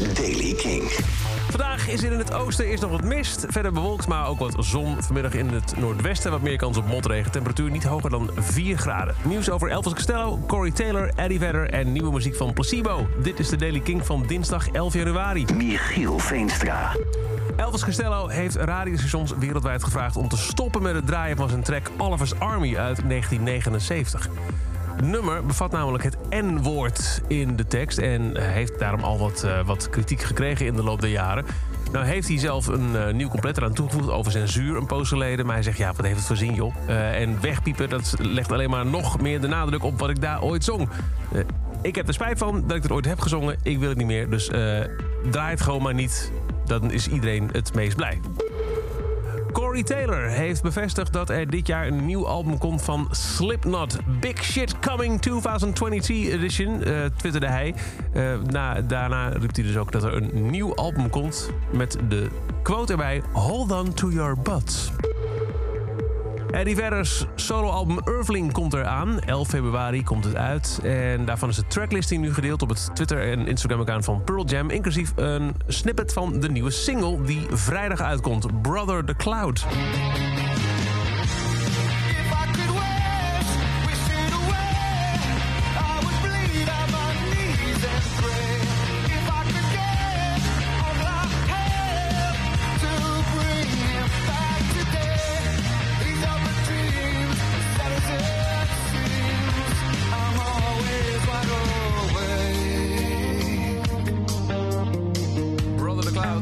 is Daily King. Vandaag is er in het oosten eerst nog wat mist. Verder bewolkt, maar ook wat zon. Vanmiddag in het noordwesten wat meer kans op motregen. Temperatuur niet hoger dan 4 graden. Nieuws over Elvis Costello, Corey Taylor, Eddie Vedder... en nieuwe muziek van Placebo. Dit is de Daily King van dinsdag 11 januari. Michiel Veenstra. Elvis Costello heeft radiostations wereldwijd gevraagd... om te stoppen met het draaien van zijn track Oliver's Army uit 1979. Nummer bevat namelijk het N-woord in de tekst... en heeft daarom al wat, eh, wat kritiek gekregen in de loop der jaren. Nou heeft hij zelf een eh, nieuw compleet eraan toegevoegd over censuur een poos geleden. Maar hij zegt, ja, wat heeft het voor zin, joh? Eh, en wegpiepen, dat legt alleen maar nog meer de nadruk op wat ik daar ooit zong. Eh, ik heb er spijt van dat ik het ooit heb gezongen. Ik wil het niet meer, dus eh, draai het gewoon maar niet. Dan is iedereen het meest blij. Corey Taylor heeft bevestigd dat er dit jaar een nieuw album komt van Slipknot. Big Shit Coming 2022 Edition, eh, twitterde hij. Eh, na, daarna riep hij dus ook dat er een nieuw album komt met de quote erbij... Hold on to your butts. Eddie Vedder's soloalbum Earthling komt eraan. 11 februari komt het uit. En daarvan is de tracklisting nu gedeeld op het Twitter- en Instagram-account van Pearl Jam. Inclusief een snippet van de nieuwe single die vrijdag uitkomt. Brother the Cloud.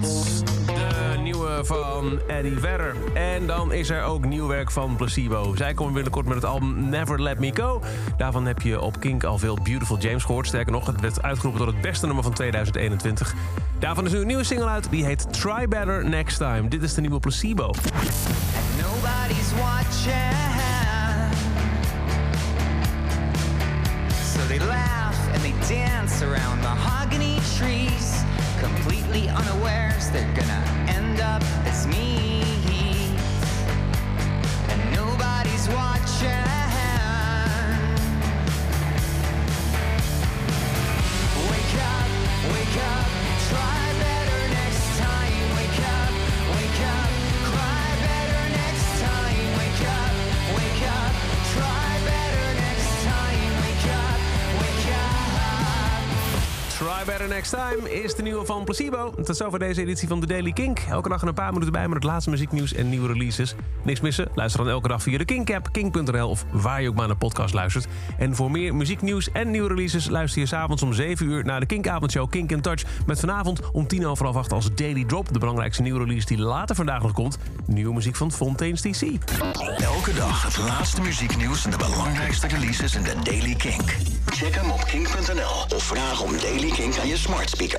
De nieuwe van Eddie Vedder. En dan is er ook nieuw werk van Placebo. Zij komen binnenkort met het album Never Let Me Go. Daarvan heb je op Kink al veel Beautiful James gehoord. Sterker nog, het werd uitgeroepen tot het beste nummer van 2021. Daarvan is nu een nieuwe single uit. Die heet Try Better Next Time. Dit is de nieuwe Placebo. Nobody's watching. Unawares they're gonna end up as me. Try Better Next Time is de nieuwe van Placebo. Tot zover deze editie van The Daily Kink. Elke dag een paar minuten bij met het laatste muzieknieuws en nieuwe releases. Niks missen? Luister dan elke dag via de Kink-app, kink.nl of waar je ook maar naar podcast luistert. En voor meer muzieknieuws en nieuwe releases luister je s'avonds om 7 uur naar de Kink-avondshow Kink in Touch. Met vanavond om 10 over half 8 als Daily Drop, de belangrijkste nieuwe release die later vandaag nog komt. Nieuwe muziek van Fontaine's DC. Elke dag het laatste muzieknieuws en de belangrijkste releases in de Daily Kink. Check hem op kink.nl of vraag om Daily Kink Your smart speaker.